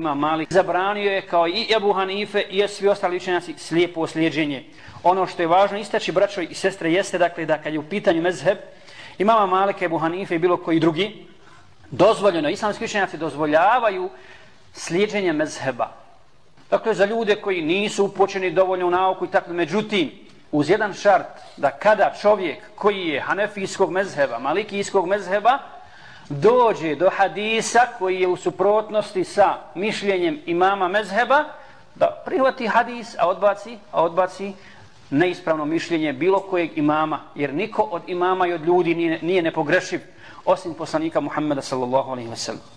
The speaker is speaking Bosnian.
Ima Malik zabranio je kao i Ebu Hanife i svi ostali učenjaci slijepo slijedženje. Ono što je važno istaći, braćo i sestre, jeste dakle da kad je u pitanju mezheb, imama Malika, Ebu Hanife i bilo koji drugi, dozvoljeno, islamski učenjaci dozvoljavaju slijedženje mezheba. Dakle, za ljude koji nisu upočeni dovoljno u nauku i tako, međutim, uz jedan šart da kada čovjek koji je hanefijskog mezheba, malikijskog mezheba, dođe do hadisa koji je u suprotnosti sa mišljenjem imama mezheba, da prihvati hadis, a odbaci, a odbaci neispravno mišljenje bilo kojeg imama, jer niko od imama i od ljudi nije, nije nepogrešiv, osim poslanika Muhammeda sallallahu alaihi wasallam.